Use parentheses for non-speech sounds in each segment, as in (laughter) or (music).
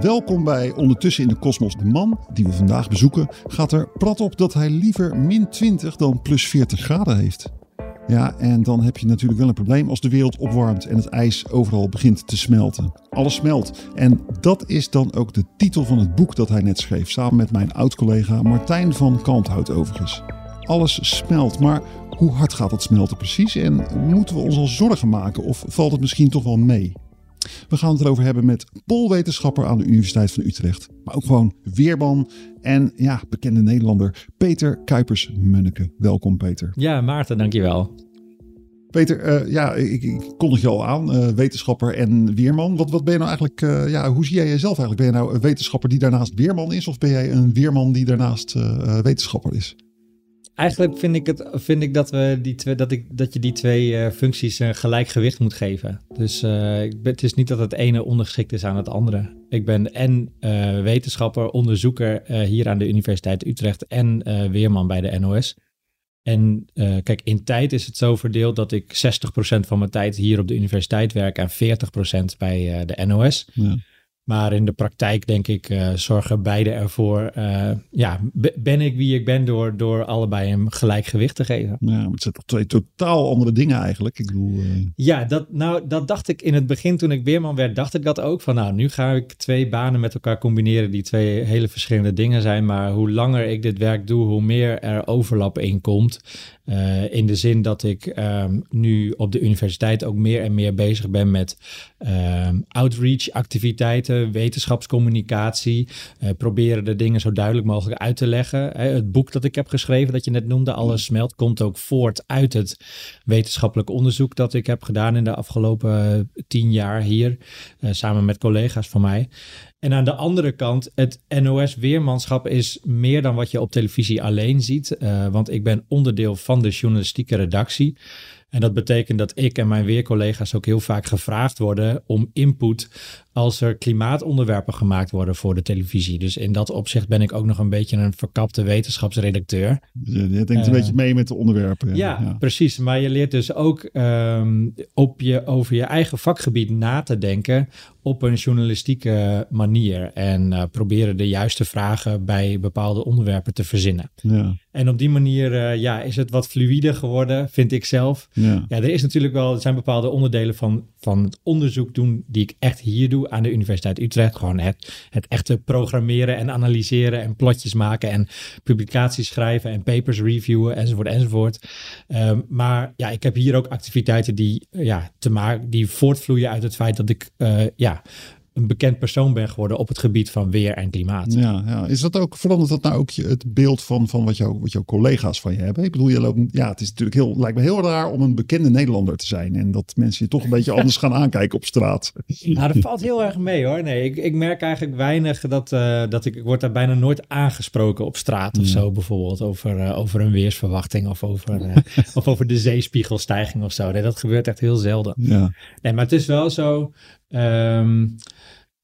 Welkom bij Ondertussen in de Kosmos. De man die we vandaag bezoeken gaat er prat op dat hij liever min 20 dan plus 40 graden heeft. Ja, en dan heb je natuurlijk wel een probleem als de wereld opwarmt en het ijs overal begint te smelten. Alles smelt. En dat is dan ook de titel van het boek dat hij net schreef, samen met mijn oud-collega Martijn van Kalmthout overigens. Alles smelt, maar hoe hard gaat dat smelten precies? En moeten we ons al zorgen maken of valt het misschien toch wel mee? We gaan het erover hebben met polwetenschapper aan de Universiteit van Utrecht. Maar ook gewoon weerman en ja, bekende Nederlander Peter Kuipers-Munneke. Welkom Peter. Ja, Maarten, dankjewel. Peter, uh, ja, ik, ik kondig je al aan, uh, wetenschapper en weerman. Wat, wat ben je nou eigenlijk, uh, ja, hoe zie jij jezelf eigenlijk? Ben je nou een wetenschapper die daarnaast weerman is? Of ben jij een weerman die daarnaast wetenschapper is? Eigenlijk vind ik, het, vind ik dat, we die twee, dat, ik, dat je die twee uh, functies een gelijk gewicht moet geven. Dus uh, het is niet dat het ene ondergeschikt is aan het andere. Ik ben en wetenschapper, onderzoeker hier aan de Universiteit Utrecht en weerman bij de NOS. En kijk, in tijd is het zo verdeeld dat ik 60% van mijn tijd hier op de universiteit werk en 40% bij de NOS. Ja. Maar in de praktijk, denk ik, uh, zorgen beide ervoor. Uh, ja, ben ik wie ik ben door, door allebei een gelijk gewicht te geven. Ja, het zijn toch twee totaal andere dingen eigenlijk. Ik bedoel, uh... Ja, dat, nou, dat dacht ik in het begin toen ik weerman werd, dacht ik dat ook. Van nou, nu ga ik twee banen met elkaar combineren die twee hele verschillende dingen zijn. Maar hoe langer ik dit werk doe, hoe meer er overlap in komt. Uh, in de zin dat ik um, nu op de universiteit ook meer en meer bezig ben met um, outreach activiteiten, wetenschapscommunicatie. Uh, proberen de dingen zo duidelijk mogelijk uit te leggen. Uh, het boek dat ik heb geschreven, dat je net noemde, Alles smelt, komt ook voort uit het wetenschappelijk onderzoek dat ik heb gedaan in de afgelopen tien jaar hier, samen met collega's van mij. En aan de andere kant, het NOS-weermanschap is meer dan wat je op televisie alleen ziet. Uh, want ik ben onderdeel van de journalistieke redactie. En dat betekent dat ik en mijn weercollega's ook heel vaak gevraagd worden om input als er klimaatonderwerpen gemaakt worden voor de televisie. Dus in dat opzicht ben ik ook nog een beetje een verkapte wetenschapsredacteur. Je, denkt een uh, beetje mee met de onderwerpen. Ja, ja, precies. Maar je leert dus ook um, op je, over je eigen vakgebied na te denken op een journalistieke manier. En uh, proberen de juiste vragen bij bepaalde onderwerpen te verzinnen. Ja. En op die manier uh, ja, is het wat fluïder geworden, vind ik zelf. Ja. ja, er is natuurlijk wel, er zijn bepaalde onderdelen van, van het onderzoek doen die ik echt hier doe aan de Universiteit Utrecht. Gewoon het, het echte programmeren en analyseren en plotjes maken en publicaties schrijven en papers reviewen enzovoort enzovoort. Um, maar ja, ik heb hier ook activiteiten die, ja, te maken, die voortvloeien uit het feit dat ik uh, ja, een bekend persoon ben geworden op het gebied van weer en klimaat. Ja, ja. is dat ook, verandert dat nou ook het beeld van, van wat, jou, wat jouw collega's van je hebben? Ik bedoel, je loopt, ja, het is natuurlijk heel, lijkt me heel raar om een bekende Nederlander te zijn en dat mensen je toch een beetje anders gaan aankijken op straat. (laughs) Nou, dat valt heel erg mee hoor. Nee, ik, ik merk eigenlijk weinig dat, uh, dat ik, ik word daar bijna nooit aangesproken op straat of ja. zo bijvoorbeeld over, uh, over een weersverwachting of over, uh, (laughs) of over de zeespiegelstijging of zo. Nee, dat gebeurt echt heel zelden. Ja. Nee, maar het is wel zo. Um,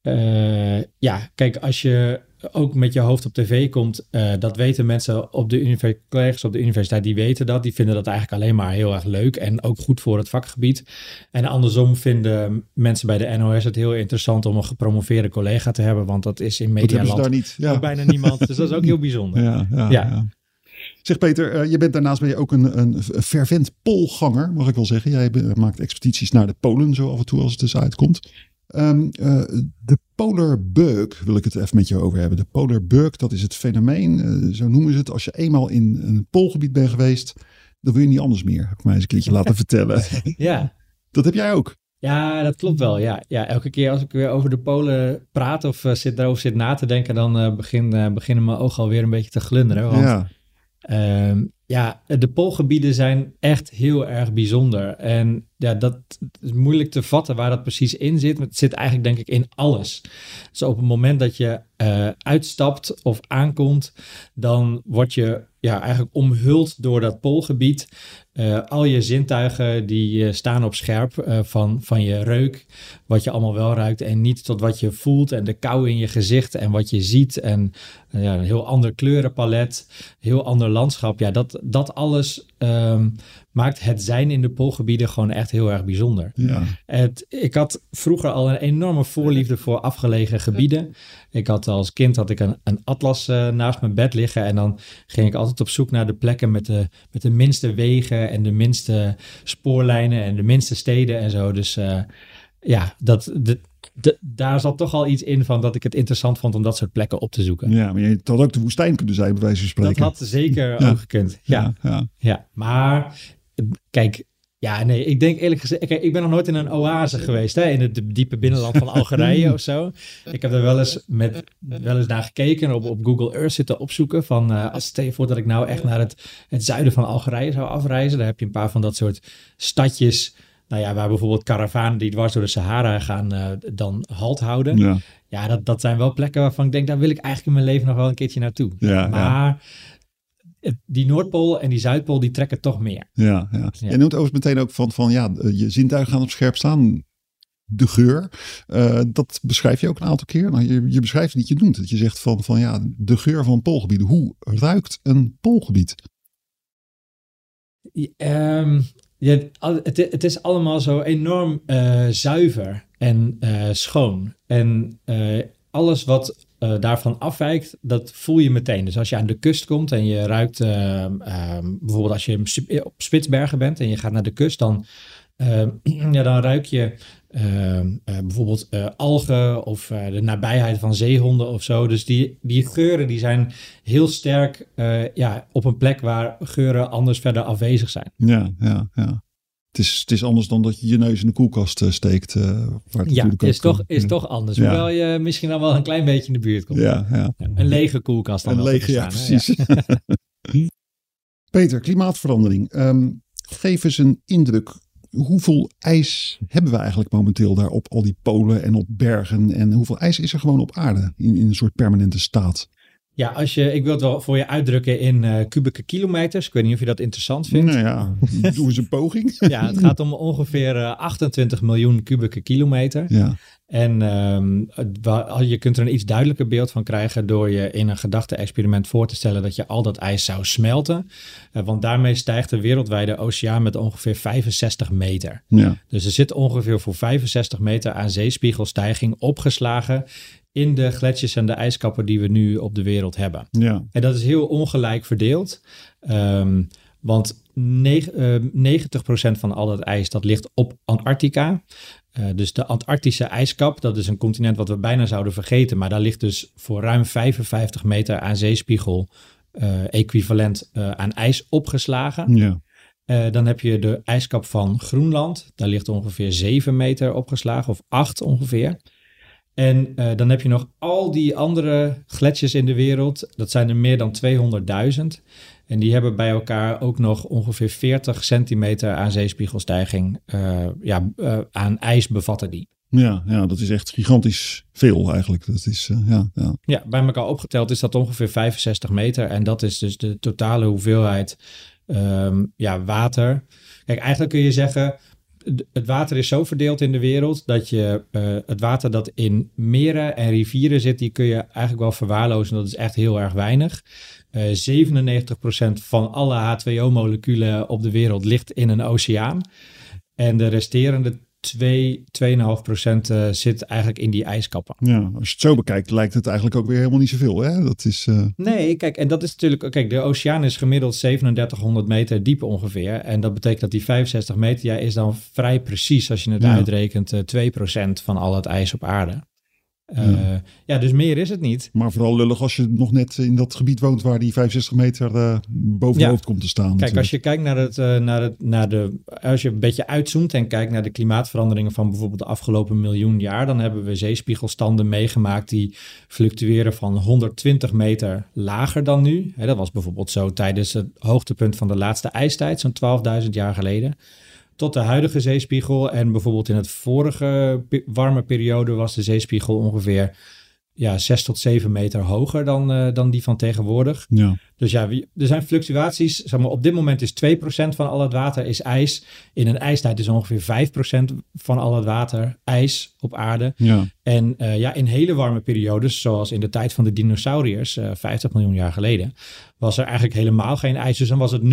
uh, ja, kijk, als je ook met je hoofd op tv komt, uh, dat weten mensen op de collega's op de universiteit, die weten dat. Die vinden dat eigenlijk alleen maar heel erg leuk en ook goed voor het vakgebied. En andersom vinden mensen bij de NOS het heel interessant om een gepromoveerde collega te hebben, want dat is in Medialand daar niet. Ja. bijna niemand. Dus dat is ook heel bijzonder. (laughs) Ja, ja, ja. ja. Zeg Peter, uh, je bent daarnaast ben je ook een, een fervent polganger, mag ik wel zeggen. Jij maakt expedities naar de Polen zo af en toe als het dus uitkomt. Um, uh, de polar bug wil ik het even met je over hebben. De polar bug, dat is het fenomeen, uh, zo noemen ze het. Als je eenmaal in een poolgebied bent geweest, dan wil je niet anders meer. Heb ik mij eens een keertje (laughs) laten vertellen. ja. Dat heb jij ook. Ja, dat klopt wel. Ja, ja, elke keer als ik weer over de Polen praat of uh, zit, daarover zit na te denken, dan begin, beginnen mijn ogen alweer een beetje te glunderen. Want ja. Um, ja, de poolgebieden zijn echt heel erg bijzonder. En ja, dat is moeilijk te vatten waar dat precies in zit. Maar het zit eigenlijk denk ik in alles. Dus op het moment dat je uh, uitstapt of aankomt, dan word je ja, eigenlijk omhuld door dat poolgebied. Uh, al je zintuigen die uh, staan op scherp uh, van, van je reuk, wat je allemaal wel ruikt en niet tot wat je voelt en de kou in je gezicht en wat je ziet en ja, een heel ander kleurenpalet, heel ander landschap. Ja, dat, dat alles um, maakt het zijn in de poolgebieden gewoon echt heel erg bijzonder. Ja. Het, ik had vroeger al een enorme voorliefde voor afgelegen gebieden. Ik had als kind had ik een, een atlas uh, naast mijn bed liggen en dan ging ik altijd op zoek naar de plekken met de, met de minste wegen en de minste spoorlijnen en de minste steden en zo. Dus uh, ja, dat, de, de, daar zat toch al iets in van dat ik het interessant vond om dat soort plekken op te zoeken. Ja, maar je had ook de woestijn kunnen zijn, bij wijze van spreken. Dat had zeker ja. ook gekund. Ja. Ja, ja. ja, maar kijk, ja, nee, ik denk eerlijk gezegd, kijk, ik ben nog nooit in een oase geweest, hè, in het diepe binnenland van Algerije of zo. Ik heb er wel eens, met, wel eens naar gekeken, op, op Google Earth zitten opzoeken van, uh, als stel je voor dat ik nou echt naar het, het zuiden van Algerije zou afreizen, daar heb je een paar van dat soort stadjes, nou ja, waar bijvoorbeeld karavanen die dwars door de Sahara gaan, uh, dan halt houden. Ja, Ja, dat, dat zijn wel plekken waarvan ik denk, daar wil ik eigenlijk in mijn leven nog wel een keertje naartoe. Ja, maar het- die Noordpool en die Zuidpool, die trekken toch meer. ja, ja. Ja. Je noemt overigens meteen ook van, van ja, je zintuigen gaan op scherp staan. De geur, eh, dat beschrijf je ook een aantal keer. Nou, je, je beschrijft niet, je noemt het. Je zegt van, van ja, de geur van poolgebieden. Hoe ruikt een poolgebied? Ehm, ja, het, het is allemaal zo enorm eh, zuiver en eh, schoon. En eh, alles wat eh, daarvan afwijkt, dat voel je meteen. Dus als je aan de kust komt en je ruikt, ehm, ehm, bijvoorbeeld als je op Spitsbergen bent en je gaat naar de kust, dan, (clears throat) ja, dan ruik je eh, bijvoorbeeld eh, algen of eh, de nabijheid van zeehonden of zo. Dus die, die geuren die zijn heel sterk eh, ja, op een plek waar geuren anders verder afwezig zijn. Ja, ja, ja. Het is, het is anders dan dat je je neus in de koelkast eh, steekt. eh, waar het Ja, natuurlijk is, toch, eh, is ja. toch anders. Ja. Hoewel je misschien dan wel een klein beetje in de buurt komt. Ja, ja. Ja, Een lege koelkast dan Een lege, ja, precies. (laughs) Peter, klimaatverandering. Ehm, geef eens een indruk. Hoeveel ijs hebben we eigenlijk momenteel daar op al die polen en op bergen? En hoeveel ijs is er gewoon op aarde in, in een soort permanente staat? Ja, als je, ik wil het wel voor je uitdrukken in eh, kubieke kilometers. Ik weet niet of je dat interessant vindt. Nou ja, (laughs) doe eens een poging. Ja, het gaat om ongeveer eh, 28 miljoen kubieke kilometer. Ja, En ehm, het je kunt er een iets duidelijker beeld van krijgen door je in een gedachte-experiment voor te stellen dat je al dat ijs zou smelten. Eh, want daarmee stijgt de wereldwijde oceaan met ongeveer 65 meter. ja, Dus er zit ongeveer voor 65 meter aan zeespiegelstijging opgeslagen in de gletsjers en de ijskappen die we nu op de wereld hebben. ja, En dat is heel ongelijk verdeeld. Ehm, want neg- eh, 90% van al dat ijs dat ligt op Antarctica. Eh, dus de Antarctische ijskap, dat is een continent wat we bijna zouden vergeten. Maar daar ligt dus voor ruim 55 meter aan zeespiegel eh, equivalent aan ijs opgeslagen. ja. Dan heb je de ijskap van Groenland. Daar ligt ongeveer 7 meter opgeslagen, of 8 ongeveer. En eh, dan heb je nog al die andere gletsjers in de wereld. Dat zijn er meer dan 200.000. En die hebben bij elkaar ook nog ongeveer 40 centimeter aan zeespiegelstijging. eh, ja, eh, aan ijs bevatten die. Ja, ja, dat is echt gigantisch veel eigenlijk. Dat is, ja, ja. Ja, bij elkaar opgeteld is dat ongeveer 65 meter. En dat is dus de totale hoeveelheid ehm, ja, water. Kijk, eigenlijk kun je zeggen, het water is zo verdeeld in de wereld dat je eh, het water dat in meren en rivieren zit, die kun je eigenlijk wel verwaarlozen. Dat is echt heel erg weinig. Eh 97% van alle H2O-moleculen op de wereld ligt in een oceaan. En de resterende 2, 2,5% eh, zit eigenlijk in die ijskappen. ja, als je het zo bekijkt lijkt het eigenlijk ook weer helemaal niet zoveel. Hè? Dat is, eh, Nee, kijk, en dat is natuurlijk. Kijk, de oceaan is gemiddeld 3700 meter diep ongeveer. En dat betekent dat die 65 meter ja, is dan vrij precies, als je het Ja. uitrekent, eh 2% van al het ijs op aarde. Uh, ja. ja. dus meer is het niet. Maar vooral lullig als je nog net in dat gebied woont waar die 65 meter uh, boven je hoofd komt te staan. Kijk, natuurlijk. als je kijkt naar het, uh, naar het, naar de, als je een beetje uitzoomt en kijkt naar de klimaatveranderingen van bijvoorbeeld de afgelopen miljoen jaar, dan hebben we zeespiegelstanden meegemaakt die fluctueren van 120 meter lager dan nu. He, dat was bijvoorbeeld zo tijdens het hoogtepunt van de laatste ijstijd, zo'n 12.000 jaar geleden tot de huidige zeespiegel. En bijvoorbeeld in het vorige warme periode was de zeespiegel ongeveer ja, 6 tot 7 meter hoger dan, uh, dan die van tegenwoordig. Ja. Dus ja, er zijn fluctuaties. Zeg maar, op dit moment is 2% van al het water is ijs. In een ijstijd is ongeveer 5% van al het water ijs op aarde. Ja. En uh, ja, in hele warme periodes, zoals in de tijd van de dinosauriërs, uh, 50 miljoen jaar geleden, was er eigenlijk helemaal geen ijs. Dus dan was het 0%.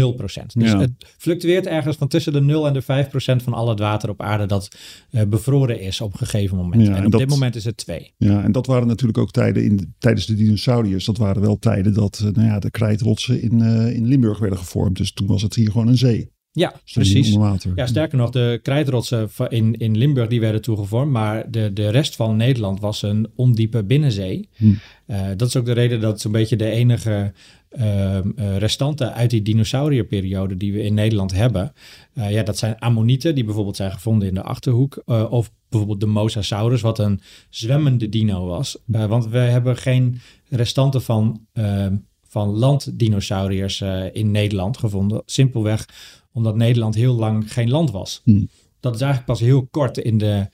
Dus Ja. het fluctueert ergens van tussen de 0 en de 5% van al het water op aarde dat uh, bevroren is op een gegeven moment. Ja, en en op dat- dit moment is het 2. Ja, en dat waren natuurlijk ook tijden in, tijdens de dinosauriërs. Dat waren wel tijden dat eh, nou ja, de krijtrotsen in, eh, in Limburg werden gevormd. Dus toen was het hier gewoon een zee. Ja, Stond precies. Ja, sterker nog, de krijtrotsen in, in Limburg die werden toegevormd, maar de, de rest van Nederland was een ondiepe binnenzee. Hm. Eh, dat is ook de reden dat zo'n beetje de enige ehm, eh, restanten uit die dinosaurierperiode die we in Nederland hebben, ja, dat zijn ammonieten die bijvoorbeeld zijn gevonden in de Achterhoek, of bijvoorbeeld de Mosasaurus, wat een zwemmende dino was. Want we hebben geen restanten van, ehm, van landdinosauriërs eh, in Nederland gevonden, simpelweg omdat Nederland heel lang geen land was. Hm. Dat is eigenlijk pas heel kort in de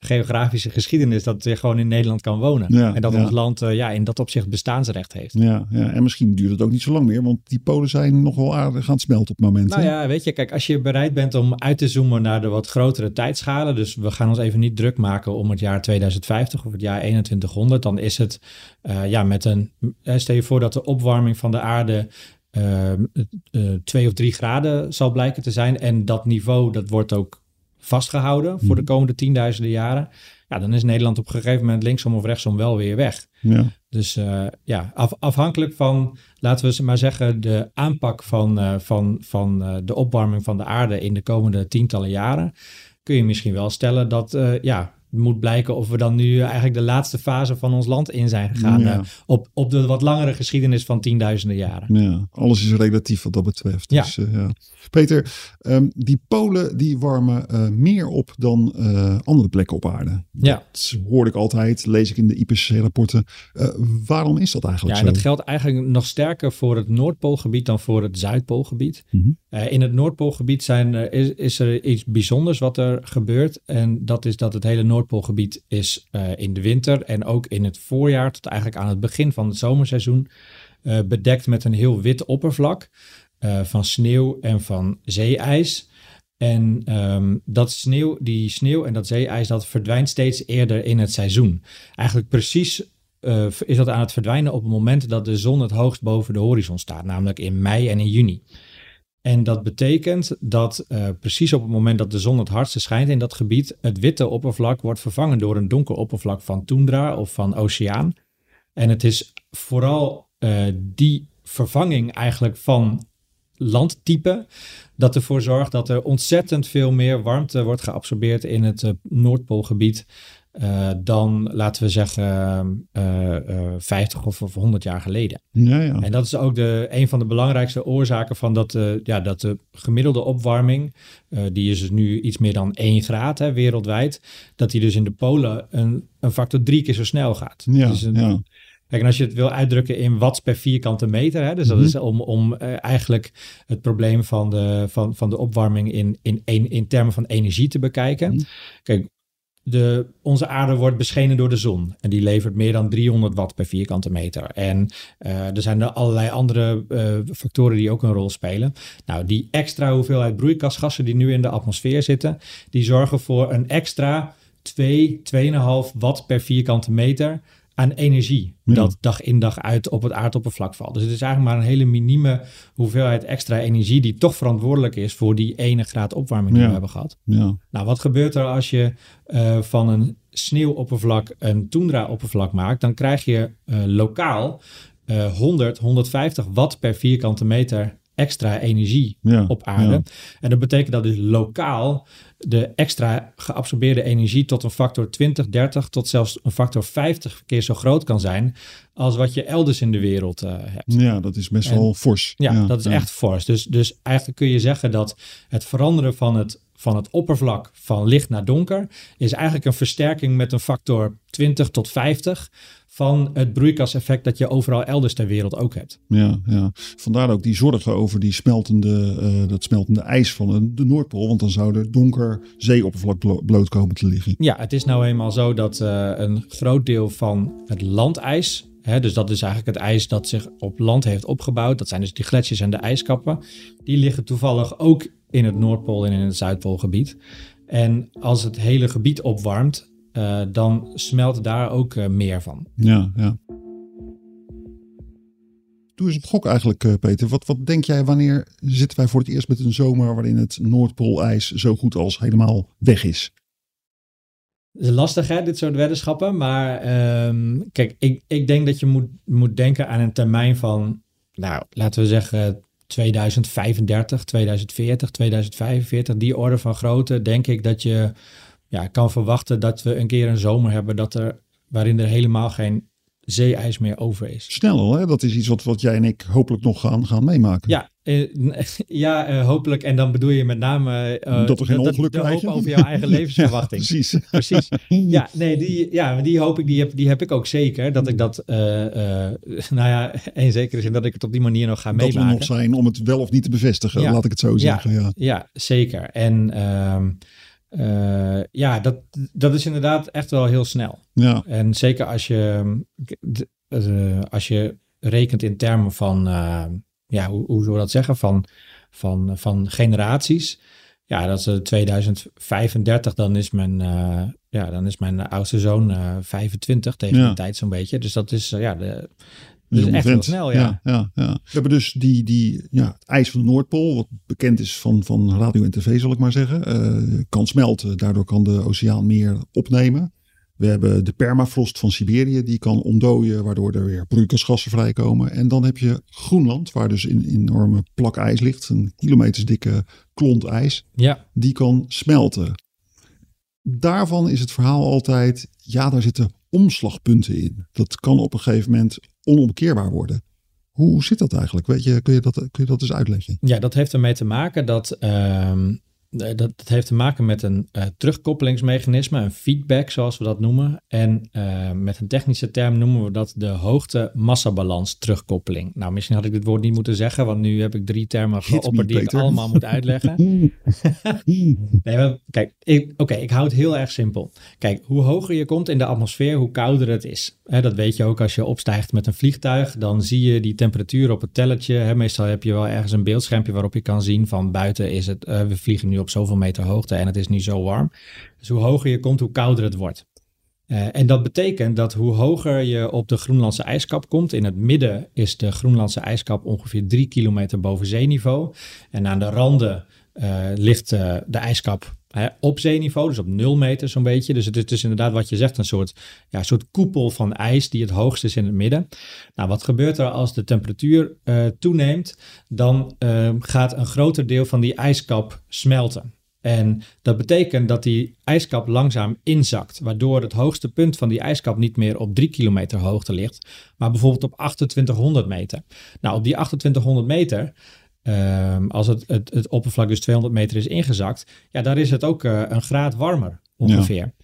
geografische geschiedenis dat je gewoon in Nederland kan wonen. Ja, en dat ja. ons land eh, ja, in dat opzicht bestaansrecht heeft. Ja, ja, en misschien duurt het ook niet zo lang meer, want die polen zijn nog wel aardig aan het smelten op het moment. Nou ja, weet je, kijk, als je bereid bent om uit te zoomen naar de wat grotere tijdschalen, dus we gaan ons even niet druk maken om het jaar 2050 of het jaar 2100, dan is het eh, ja, met een, eh, stel je voor dat de opwarming van de aarde twee of drie graden zal blijken te zijn en dat niveau, dat wordt ook vastgehouden voor de komende tienduizenden jaren. Ja, dan is Nederland op een gegeven moment linksom of rechtsom wel weer weg. Ja. Dus eh, ja, af- afhankelijk van, laten we maar zeggen, de aanpak van, eh, van, van eh, de opwarming van de aarde in de komende tientallen jaren, kun je misschien wel stellen dat, ja, moet blijken of we dan nu eigenlijk de laatste fase van ons land in zijn gegaan. Ja. eh, op, op de wat langere geschiedenis van tienduizenden jaren. Ja, alles is relatief wat dat betreft. Ja. Dus, eh, ja. Peter, ehm, die Polen die warmen eh, meer op dan andere plekken op aarde. Ja. Dat hoor ik altijd, lees ik in de IPCC-rapporten. Waarom is dat eigenlijk Ja, en zo? dat geldt eigenlijk nog sterker voor het Noordpoolgebied dan voor het Zuidpoolgebied. Mhm. In het Noordpoolgebied zijn, is, is er iets bijzonders wat er gebeurt. En dat is dat het hele Noordpoolgebied is eh, in de winter en ook in het voorjaar, tot eigenlijk aan het begin van het zomerseizoen, eh, bedekt met een heel wit oppervlak eh, van sneeuw en van zeeijs. En ehm, dat sneeuw, die sneeuw en dat zeeijs, dat verdwijnt steeds eerder in het seizoen. Eigenlijk precies is dat aan het verdwijnen op het moment dat de zon het hoogst boven de horizon staat, namelijk in mei en in juni. En dat betekent dat eh, precies op het moment dat de zon het hardste schijnt in dat gebied, het witte oppervlak wordt vervangen door een donker oppervlak van toendra of van oceaan. En het is vooral eh, die vervanging eigenlijk van landtype dat ervoor zorgt dat er ontzettend veel meer warmte wordt geabsorbeerd in het eh, Noordpoolgebied eh, dan, laten we zeggen, eh, eh, 50 of, of 100 jaar geleden. Ja, ja. En dat is ook de, een van de belangrijkste oorzaken van dat, eh, ja, dat de gemiddelde opwarming, eh, die is dus nu iets meer dan 1 graad hè, wereldwijd, dat die dus in de polen een, een factor drie keer zo snel gaat. Ja, Dus een- ja. Kijk, en als je het wil uitdrukken in watts per vierkante meter, hè, dus dat Mhm. is om, om eh, eigenlijk het probleem van de, van, van de opwarming in, in, in, in termen van energie te bekijken. Mhm. Kijk, de, onze aarde wordt beschenen door de zon en die levert meer dan 300 watt per vierkante meter. En eh, er zijn er allerlei andere eh, factoren die ook een rol spelen. Nou, die extra hoeveelheid broeikasgassen die nu in de atmosfeer zitten, die zorgen voor een extra 2, 2,5 watt per vierkante meter aan energie. Ja. Dat dag in dag uit op het aardoppervlak valt. Dus het is eigenlijk maar een hele minieme hoeveelheid extra energie die toch verantwoordelijk is voor die ene graad opwarming die Ja. we hebben gehad. ja. Nou, wat gebeurt er als je eh, van een sneeuwoppervlak een toendra-oppervlak maakt? Dan krijg je eh, lokaal eh 100, 150 watt per vierkante meter extra energie Ja, op aarde. ja. En dat betekent dat dus lokaal de extra geabsorbeerde energie tot een factor 20, 30 tot zelfs een factor 50 keer zo groot kan zijn als wat je elders in de wereld eh, hebt. Ja, dat is best En- wel fors. Ja, dat is ja. echt fors. Dus, dus eigenlijk kun je zeggen dat het veranderen van het, van het oppervlak van licht naar donker is eigenlijk een versterking met een factor 20 tot 50 van het broeikaseffect dat je overal elders ter wereld ook hebt. Ja, ja. Vandaar ook die zorgen over die smeltende, eh, dat smeltende ijs van de, Noordpool. Want dan zou er donker zeeoppervlak blo- bloot komen te liggen. Ja, het is nou eenmaal zo dat eh, een groot deel van het landijs, hè, dus dat is eigenlijk het ijs dat zich op land heeft opgebouwd, dat zijn dus die gletsjers en de ijskappen, die liggen toevallig ook in het Noordpool en in het Zuidpoolgebied. En als het hele gebied opwarmt, eh, dan smelt daar ook eh, meer van. Ja, ja. Doe eens een gok eigenlijk, eh, Peter. Wat, wat denk jij, wanneer zitten wij voor het eerst met een zomer waarin het Noordpoolijs zo goed als helemaal weg is? Het is lastig hè, dit soort weddenschappen, maar ehm, kijk, ik, ik denk dat je moet, moet denken aan een termijn van, nou, laten we zeggen 2035, 2040, 2045, die orde van grootte, denk ik dat je ja, kan verwachten dat we een keer een zomer hebben dat er, waarin er helemaal geen zeeijs meer over is. Snel al, hè? Dat is iets wat, wat jij en ik hopelijk nog gaan, gaan meemaken. Ja, eh, (laughs) ja eh, hopelijk. En dan bedoel je met name eh, Dat we geen ongeluk de hoop over jouw eigen (laughs) levensverwachting. Ja, precies. (laughs) Precies. Ja, nee, die, ja, die hoop ik, die heb, die heb ik ook zeker. Dat ik dat, eh, eh, nou ja, in zekere zin dat ik het op die manier nog ga Dat we meemaken. nog zijn om het wel of niet te bevestigen, Ja. laat ik het zo zeggen. Ja. Ja, zeker. En ehm, eh, ja, dat, dat is inderdaad echt wel heel snel. Ja. En zeker als je, d- eh, als je rekent in termen van, eh, ja, hoe, hoe zullen we dat zeggen, van, van, van generaties. Ja, dat is eh, 2035, dan is mijn, eh, ja, dan is mijn oudste zoon eh 25 tegen Ja. die tijd zo'n beetje. Dus dat is, eh, ja, de, Dat dus is echt heel snel, ja. Ja, ja, We hebben dus die, die, ja, het ijs van de Noordpool, wat bekend is van, van radio en tv, zal ik maar zeggen, eh, kan smelten. Daardoor kan de oceaan meer opnemen. We hebben de permafrost van Siberië, die kan ontdooien, waardoor er weer broeikasgassen vrijkomen. En dan heb je Groenland, waar dus een enorme plak ijs ligt, een kilometers dikke klont ijs, Ja, die kan smelten. Daarvan is het verhaal altijd, ja, daar zitten omslagpunten in. Dat kan op een gegeven moment onomkeerbaar worden. Hoe zit dat eigenlijk? Weet je, kun, je dat, kun je dat eens uitleggen? Ja, dat heeft ermee te maken dat. ehm, eh, dat, dat heeft te maken met een eh, terugkoppelingsmechanisme, een feedback zoals we dat noemen. En eh, met een technische term noemen we dat de hoogte-massabalans terugkoppeling. Nou, misschien had ik dit woord niet moeten zeggen, want nu heb ik drie termen geopperd die ik allemaal moet uitleggen. (laughs) Nee, maar kijk, oké, ik hou het heel erg simpel. Kijk, hoe hoger je komt in de atmosfeer, hoe kouder het is. Hè, dat weet je ook als je opstijgt met een vliegtuig. Dan zie je die temperatuur op het tellertje. Hè, meestal heb je wel ergens een beeldschermpje waarop je kan zien van buiten is het, eh, we vliegen nu op zoveel meter hoogte en het is nu zo warm. Dus hoe hoger je komt, hoe kouder het wordt. Eh, en dat betekent dat hoe hoger je op de Groenlandse ijskap komt, in het midden is de Groenlandse ijskap ongeveer drie kilometer boven zeeniveau. En aan de randen eh, ligt eh, de ijskap hè, op zeeniveau, dus op nul meter zo'n beetje. Dus het is inderdaad wat je zegt, een soort, ja, soort koepel van ijs die het hoogst is in het midden. Nou, wat gebeurt er als de temperatuur eh, toeneemt? Dan eh, gaat een groter deel van die ijskap smelten. En dat betekent dat die ijskap langzaam inzakt, waardoor het hoogste punt van die ijskap niet meer op 3 kilometer hoogte ligt, maar bijvoorbeeld op 2800 meter. Nou, op die 2800 meter, ehm, als het, het, het oppervlak dus 200 meter is ingezakt, ja, daar is het ook eh, een graad warmer ongeveer.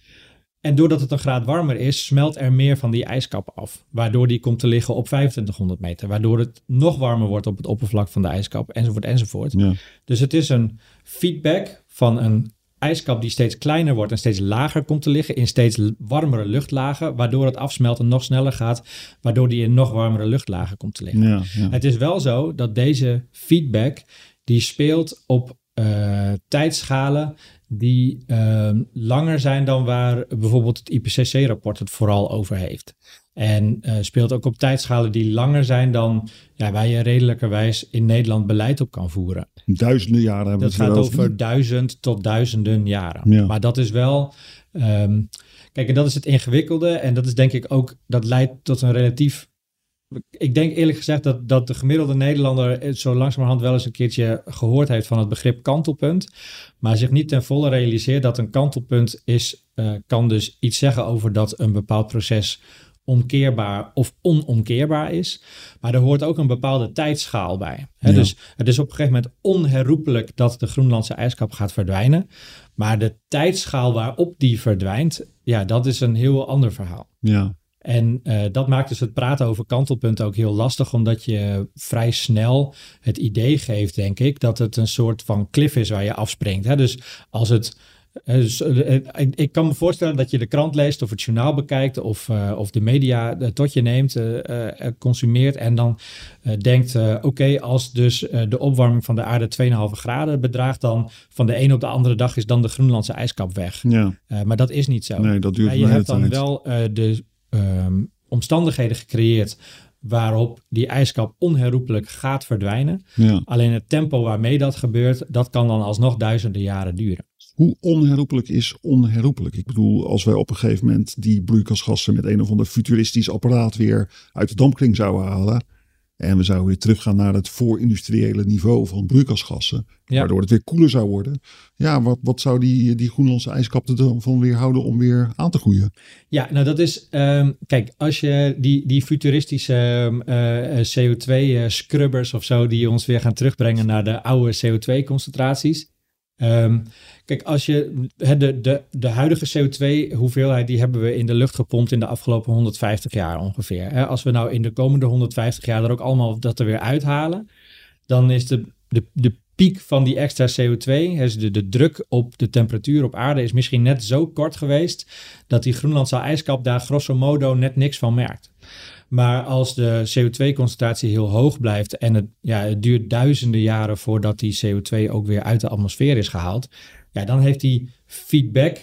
En doordat het een graad warmer is, smelt er meer van die ijskap af. Waardoor die komt te liggen op 2500 meter. Waardoor het nog warmer wordt op het oppervlak van de ijskap, enzovoort, enzovoort. Ja. Dus het is een feedback van een ijskap die steeds kleiner wordt en steeds lager komt te liggen in steeds warmere luchtlagen, waardoor het afsmelten nog sneller gaat, waardoor die in nog warmere luchtlagen komt te liggen. Ja, ja. Het is wel zo dat deze feedback die speelt op eh, tijdschalen die ehm, langer zijn dan waar bijvoorbeeld het IPCC-rapport het vooral over heeft. En eh, speelt ook op tijdschalen die langer zijn dan ja, waar je redelijkerwijs in Nederland beleid op kan voeren. Duizenden jaren hebben Dat we het gaat over duizend tot duizenden jaren. Ja. Maar dat is wel. ehm, kijk, en dat is het ingewikkelde. En dat is denk ik ook. Dat leidt tot een relatief ik denk eerlijk gezegd dat, dat de gemiddelde Nederlander zo langzamerhand wel eens een keertje gehoord heeft van het begrip kantelpunt. Maar zich niet ten volle realiseert dat een kantelpunt is, uh, kan dus iets zeggen over dat een bepaald proces omkeerbaar of onomkeerbaar is. Maar er hoort ook een bepaalde tijdschaal bij. Hè? Dus het is op een gegeven moment onherroepelijk dat de Groenlandse ijskap gaat verdwijnen. Maar de tijdschaal waarop die verdwijnt, ja, dat is een heel ander verhaal. Ja. En uh, dat maakt dus het praten over kantelpunten ook heel lastig, omdat je vrij snel het idee geeft, denk ik, dat het een soort van cliff is waar je afspringt. Hè? Dus als het dus, ik kan me voorstellen dat je de krant leest of het journaal bekijkt of, uh, of de media tot je neemt, uh, consumeert en dan denkt, oké, als dus de opwarming van de aarde 2,5 graden bedraagt, dan van de een op de andere dag is dan de Groenlandse ijskap weg. Ja. maar dat is niet zo. Nee, dat duurt maar je hebt dan wel de um, omstandigheden gecreëerd waarop die ijskap onherroepelijk gaat verdwijnen. Ja. Alleen het tempo waarmee dat gebeurt, dat kan dan alsnog duizenden jaren duren. Hoe onherroepelijk is onherroepelijk? Ik bedoel, als wij op een gegeven moment die broeikasgassen met een of ander futuristisch apparaat weer uit de dampkring zouden halen. En we zouden weer teruggaan naar het voorindustriële niveau van broeikasgassen. Ja. Waardoor het weer koeler zou worden. Ja, wat, wat zou die, die Groenlandse ijskap ervan weer houden om weer aan te groeien? Ja, nou dat is... Um, kijk, als je die, die futuristische uh, CO2-scrubbers of zo... die ons weer gaan terugbrengen naar de oude CO2-concentraties... Um, kijk, als je de, de, de huidige CO2-hoeveelheid, die hebben we in de lucht gepompt in de afgelopen 150 jaar ongeveer. Als we nou in de komende 150 jaar er ook allemaal dat er weer uithalen, dan is de, de, de piek van die extra CO2, dus de, de druk op de temperatuur op aarde, is misschien net zo kort geweest dat die Groenlandse ijskap daar grosso modo net niks van merkt. Maar als de CO2-concentratie heel hoog blijft en het, ja, het duurt duizenden jaren voordat die CO2 ook weer uit de atmosfeer is gehaald, ja, dan heeft die feedback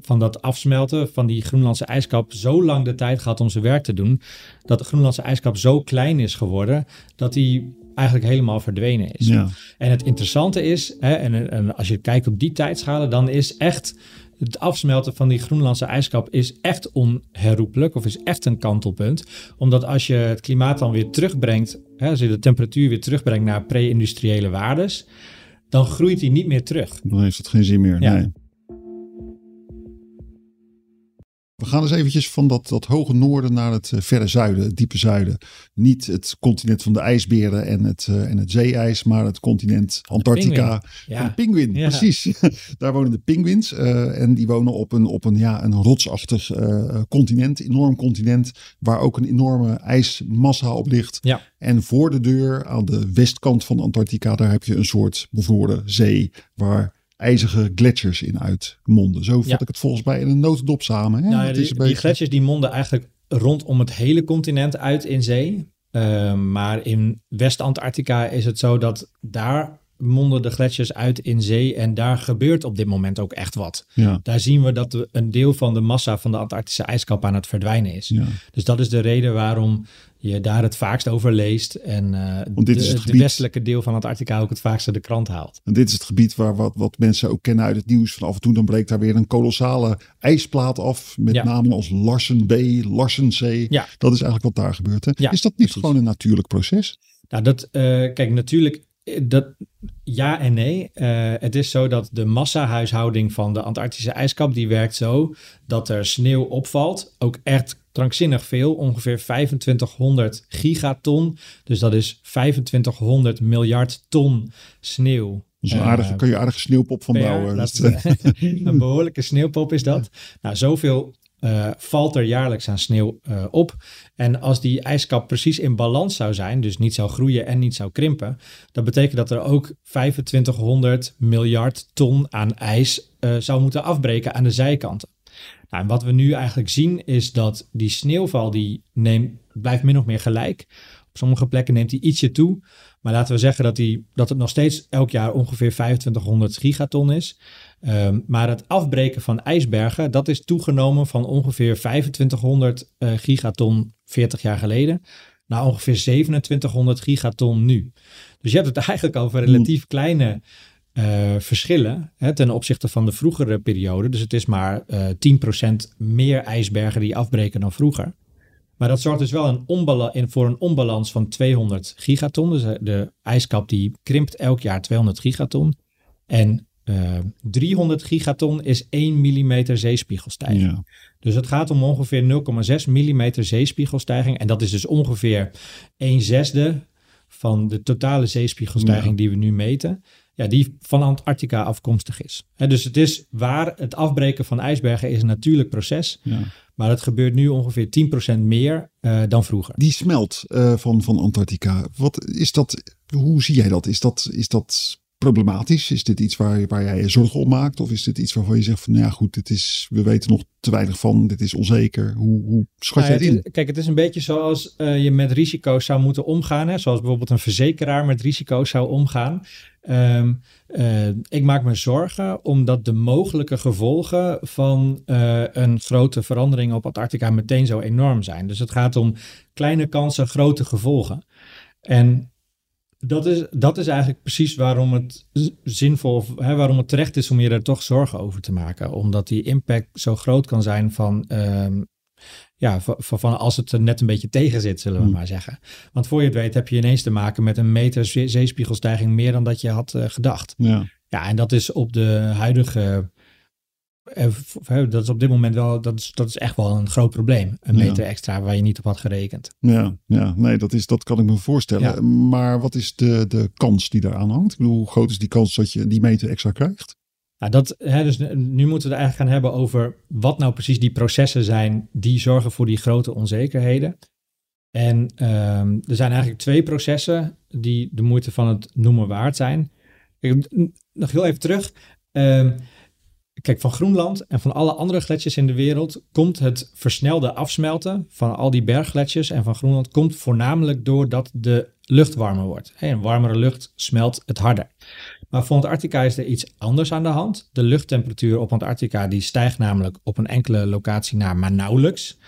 van dat afsmelten van die Groenlandse ijskap zo lang de tijd gehad om zijn werk te doen, dat de Groenlandse ijskap zo klein is geworden dat die eigenlijk helemaal verdwenen is. Ja. En het interessante is, hè, en, en als je kijkt op die tijdschalen, dan is echt het afsmelten van die Groenlandse ijskap is echt onherroepelijk of is echt een kantelpunt. Omdat als je het klimaat dan weer terugbrengt, hè, als je de temperatuur weer terugbrengt naar pre-industriële waardes, dan groeit die niet meer terug. Dan heeft het geen zin meer. Ja. Nee. We gaan eens eventjes van dat, dat hoge noorden naar het uh, verre zuiden, het diepe zuiden. Niet het continent van de ijsberen en het, uh, en het zeeijs, maar het continent Antarctica. Ja. Een pinguïn, Ja. precies. (laughs) Daar wonen de pinguïns uh, en die wonen op een, op een, ja, een rotsachtig continent, enorm continent, waar ook een enorme ijsmassa op ligt. Ja. En voor de deur aan de westkant van Antarctica, daar heb je een soort bevroren zee waar ijzige gletsjers in uitmonden. Zo vat Ja. ik het volgens mij in een notendop samen. Hè? Nou ja, die, is een die beetje- gletsjers die monden eigenlijk rondom het hele continent uit in zee. Uh, maar in West-Antarctica is het zo dat daar monden de gletsjers uit in zee. En daar gebeurt op dit moment ook echt wat. Ja, Daar zien we dat een deel van de massa van de Antarctische ijskap aan het verdwijnen is. ja. Dus dat is de reden waarom je daar het vaakst over leest. En eh, dit de, is het de westelijke deel van Antarctica ook het vaakste de krant haalt. En dit is het gebied waar wat, wat mensen ook kennen uit het nieuws. Van af en toe dan breekt daar weer een kolossale ijsplaat af. Met Ja. namen als Larsen B, Larsen C. Ja. Dat is eigenlijk wat daar gebeurt. Hè? Ja, is dat niet precies. gewoon een natuurlijk proces? Nou, dat, eh, kijk, natuurlijk, eh, dat, ja en nee. Het is zo dat de massahuishouding van de Antarctische ijskap, die werkt zo dat er sneeuw opvalt. Ook echt krankzinnig veel, ongeveer 2500 gigaton. Dus dat is 2500 miljard ton sneeuw. Dus een Eh, aardige, kun je aardige sneeuwpop van per bouwen. (laughs) Dat (laughs) een behoorlijke sneeuwpop is dat. Nou, zoveel eh, valt er jaarlijks aan sneeuw eh, op. En als die ijskap precies in balans zou zijn, dus niet zou groeien en niet zou krimpen, dat betekent dat er ook 2500 miljard ton aan ijs zou moeten afbreken aan de zijkanten. Nou, en wat we nu eigenlijk zien is dat die sneeuwval die neemt, blijft min of meer gelijk. Op sommige plekken neemt hij ietsje toe. Maar laten we zeggen dat, die, dat het nog steeds elk jaar ongeveer 2500 gigaton is. Um, maar het afbreken van ijsbergen, dat is toegenomen van ongeveer 2500 uh, gigaton 40 jaar geleden naar ongeveer 2700 gigaton nu. Dus je hebt het (laughs) eigenlijk over relatief kleine uh, verschillen hè, ten opzichte van de vroegere periode. Dus het is maar uh, 10% meer ijsbergen die afbreken dan vroeger. Maar dat zorgt dus wel een onbala- in, voor een onbalans van 200 gigaton. Dus eh, de ijskap die krimpt elk jaar 200 gigaton. En eh 300 gigaton is 1 mm zeespiegelstijging. Ja. Dus het gaat om ongeveer 0,6 mm zeespiegelstijging. En dat is dus ongeveer 1 zesde van de totale zeespiegelstijging Ja. die we nu meten. Ja, die van Antarctica afkomstig is. Hè, dus het is waar het afbreken van ijsbergen is een natuurlijk proces. Ja. Maar het gebeurt nu ongeveer 10% meer eh, dan vroeger. Die smelt eh, van, van Antarctica. Wat is dat? Hoe zie jij dat? Is dat, is dat problematisch? Is dit iets waar, waar jij je zorgen om maakt? Of is dit iets waarvan je zegt van nou ja goed, dit is, we weten nog te weinig van, dit is onzeker. Hoe, hoe schat Nou jij ja, het in? is- kijk, het is een beetje zoals eh, je met risico's zou moeten omgaan. Hè? Zoals bijvoorbeeld een verzekeraar met risico's zou omgaan. Ehm, eh, ik maak me zorgen omdat de mogelijke gevolgen van eh, een grote verandering op Antarctica meteen zo enorm zijn. Dus het gaat om kleine kansen, grote gevolgen. En dat is, dat is eigenlijk precies waarom het zinvol, of, hè, waarom het terecht is om je er toch zorgen over te maken. Omdat die impact zo groot kan zijn van, ehm, ja, van, als het er net een beetje tegen zit, zullen we Hmm. maar zeggen. Want voor je het weet heb je ineens te maken met een meter zee- zeespiegelstijging meer dan dat je had eh, gedacht. Ja, Ja, en dat is op de huidige. Eh, Dat is op dit moment wel, dat is, dat is echt wel een groot probleem. Een Ja. meter extra waar je niet op had gerekend. ja, ja. nee, dat, is, dat kan ik me voorstellen. Ja. Maar wat is de, de kans die daaraan hangt? Ik bedoel, hoe groot is die kans dat je die meter extra krijgt? Nou, dat, hè, dus nu moeten we het eigenlijk gaan hebben over wat nou precies die processen zijn die zorgen voor die grote onzekerheden. En ehm, er zijn eigenlijk twee processen die de moeite van het noemen waard zijn. N- nog heel even terug. Ehm, kijk, van Groenland en van alle andere gletsjers in de wereld komt het versnelde afsmelten van al die berggletsjers en van Groenland komt voornamelijk doordat de lucht warmer wordt. Een warmere lucht smelt het harder. Maar voor Antarctica is er iets anders aan de hand. De luchttemperatuur op Antarctica die stijgt namelijk op een enkele locatie naar maar nauwelijks.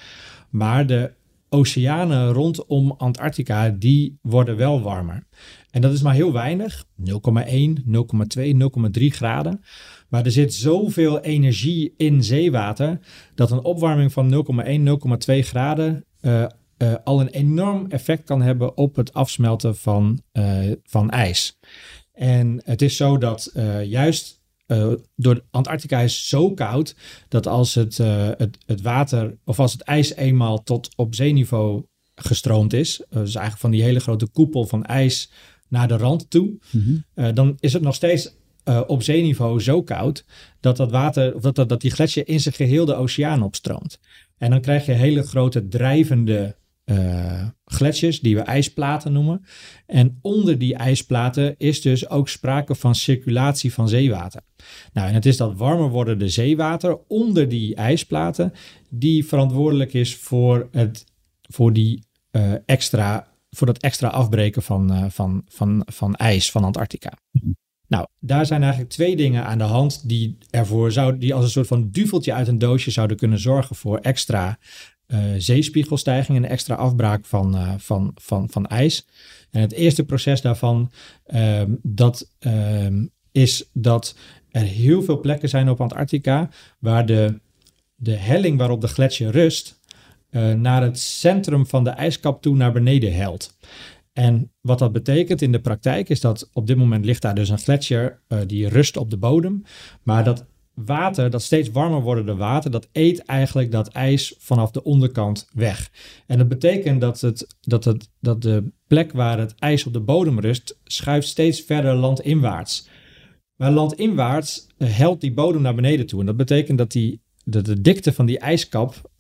Maar de oceanen rondom Antarctica die worden wel warmer. En dat is maar heel weinig, 0,1, 0,2, 0,3 graden. Maar er zit zoveel energie in zeewater dat een opwarming van 0,1, 0,2 graden eh, eh, al een enorm effect kan hebben op het afsmelten van, eh, van ijs. En het is zo dat juist door Antarctica is zo koud dat als het, het, het water of als het ijs eenmaal tot op zeeniveau gestroomd is, dus eigenlijk van die hele grote koepel van ijs naar de rand toe, eh, dan is het nog steeds eh, op zeeniveau zo koud dat dat water, of dat, dat, dat die gletsjer in zijn geheel de oceaan opstroomt. En dan krijg je hele grote drijvende eh gletsjers, die we ijsplaten noemen. En onder die ijsplaten is dus ook sprake van circulatie van zeewater. Nou, en het is dat warmer wordende zeewater onder die ijsplaten, die verantwoordelijk is voor, het, voor, die, eh, extra, voor dat extra afbreken van, eh, van, van, van ijs van Antarctica. Nou, daar zijn eigenlijk twee dingen aan de hand die ervoor zouden, die als een soort van duveltje uit een doosje zouden kunnen zorgen voor extra eh, zeespiegelstijging en extra afbraak van, eh, van, van, van ijs. En het eerste proces daarvan ehm, dat, ehm, is dat er heel veel plekken zijn op Antarctica waar de, de helling waarop de gletsjer rust eh, naar het centrum van de ijskap toe naar beneden helt. En wat dat betekent in de praktijk is dat op dit moment ligt daar dus een gletsjer eh, die rust op de bodem. Maar dat water, dat steeds warmer wordende water, dat eet eigenlijk dat ijs vanaf de onderkant weg. En dat betekent dat, het, dat, het, dat de plek waar het ijs op de bodem rust, schuift steeds verder landinwaarts. Maar landinwaarts eh, helt die bodem naar beneden toe. En dat betekent dat, die, dat de dikte van die ijskap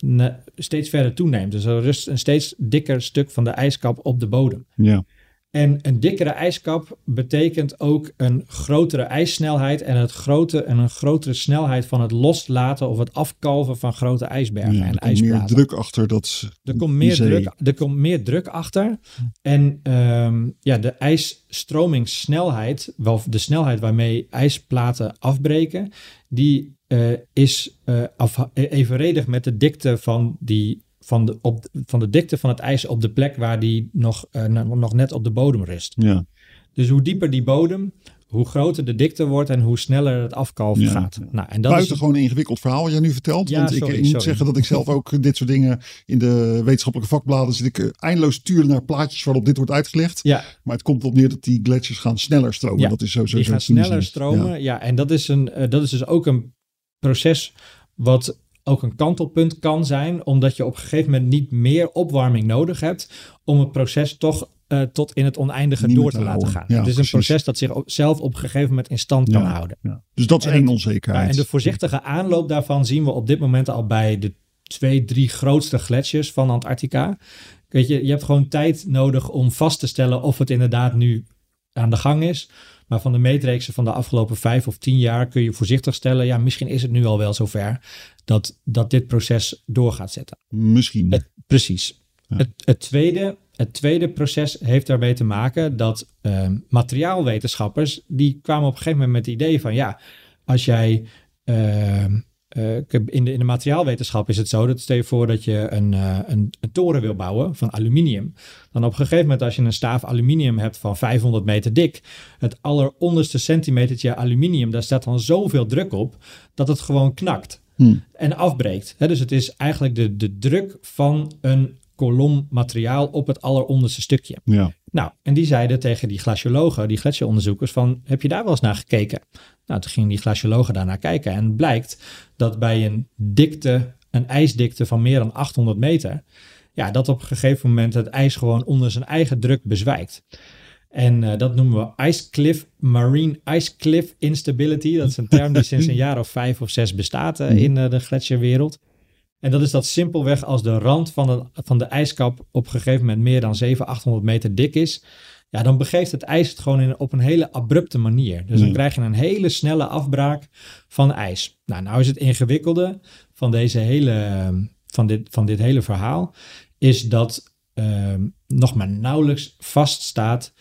steeds verder toeneemt. Dus er rust een steeds dikker stuk van de ijskap op de bodem. Ja, En een dikkere ijskap betekent ook een grotere ijssnelheid en, het grote, en een grotere snelheid van het loslaten of het afkalven van grote ijsbergen ja en er komt meer ijsplaten. druk achter dat. Er komt meer, zee. druk, er komt meer druk achter. En ehm, ja, de ijsstromingsnelheid, wel de snelheid waarmee ijsplaten afbreken, die eh, is eh, afha- evenredig met de dikte van, die, van, de, op, van de dikte van het ijs op de plek waar die nog, eh, nog net op de bodem rust. Ja, Dus hoe dieper die bodem, hoe groter de dikte wordt en hoe sneller het afkalven Ja. gaat. Nou, en dat is, Buitengewoon een ingewikkeld verhaal wat jij nu vertelt. Ja, want ik, sorry, ik moet sorry. zeggen dat ik zelf ook dit soort dingen in de wetenschappelijke vakbladen zit ik eh, eindeloos turen naar plaatjes waarop dit wordt uitgelegd. ja, Maar het komt erop neer dat die gletsjers gaan sneller stromen. Ja, dat is zo, zo, die zo gaan sneller stromen. Ja, en dat is, een, eh, dat is dus ook een proces wat ook een kantelpunt kan zijn, omdat je op een gegeven moment niet meer opwarming nodig hebt om het proces toch eh, tot in het oneindige Niet door te te laten gaan. Ja, het is precies. een proces dat zich op- zelf op een gegeven moment in stand kan houden. Ja. Dus dat is één onzekerheid. En de voorzichtige aanloop daarvan zien we op dit moment al bij de twee, drie grootste gletsjers van Antarctica. Weet je, je hebt gewoon tijd nodig om vast te stellen of het inderdaad nu aan de gang is. Maar van de meetreeksen van de afgelopen vijf of tien jaar kun je voorzichtig stellen, ja, misschien is het nu al wel zover dat, dat dit proces door gaat zetten. Misschien. Het- precies. Ja. Het, het, tweede, het tweede proces heeft daarmee te maken dat ehm, materiaalwetenschappers, die kwamen op een gegeven moment met het idee van ja, als jij ehm, eh, in, de, in de materiaalwetenschap is het zo dat stel je voor dat je een, eh, een, een toren wil bouwen van aluminium. Dan op een gegeven moment als je een staaf aluminium hebt van 500 meter dik, het alleronderste centimetertje aluminium, daar staat dan zoveel druk op dat het gewoon knakt Hm. en afbreekt. Dus het is eigenlijk de, de druk van een kolom materiaal op het alleronderste stukje. Ja. Nou, en die zeiden tegen die glaciologen, die gletsjeronderzoekers, van heb je daar wel eens naar gekeken? Nou, toen gingen die glaciologen daarnaar kijken en blijkt dat bij een dikte, een ijsdikte van meer dan 800 meter, ja, dat op een gegeven moment het ijs gewoon onder zijn eigen druk bezwijkt. En eh, dat noemen we ice cliff, marine ice cliff instability. Dat is een term die sinds een jaar of vijf of zes bestaat eh, in eh, de gletsjerwereld. En dat is dat simpelweg als de rand van de, van de ijskap op een gegeven moment meer dan 700, 800 meter dik is. Ja, dan begeeft het ijs het gewoon in, op een hele abrupte manier. Dus dan Ja. krijg je een hele snelle afbraak van ijs. Nou, nou is het ingewikkelde van, deze hele, van, dit, van dit hele verhaal, is dat ehm, nog maar nauwelijks vaststaat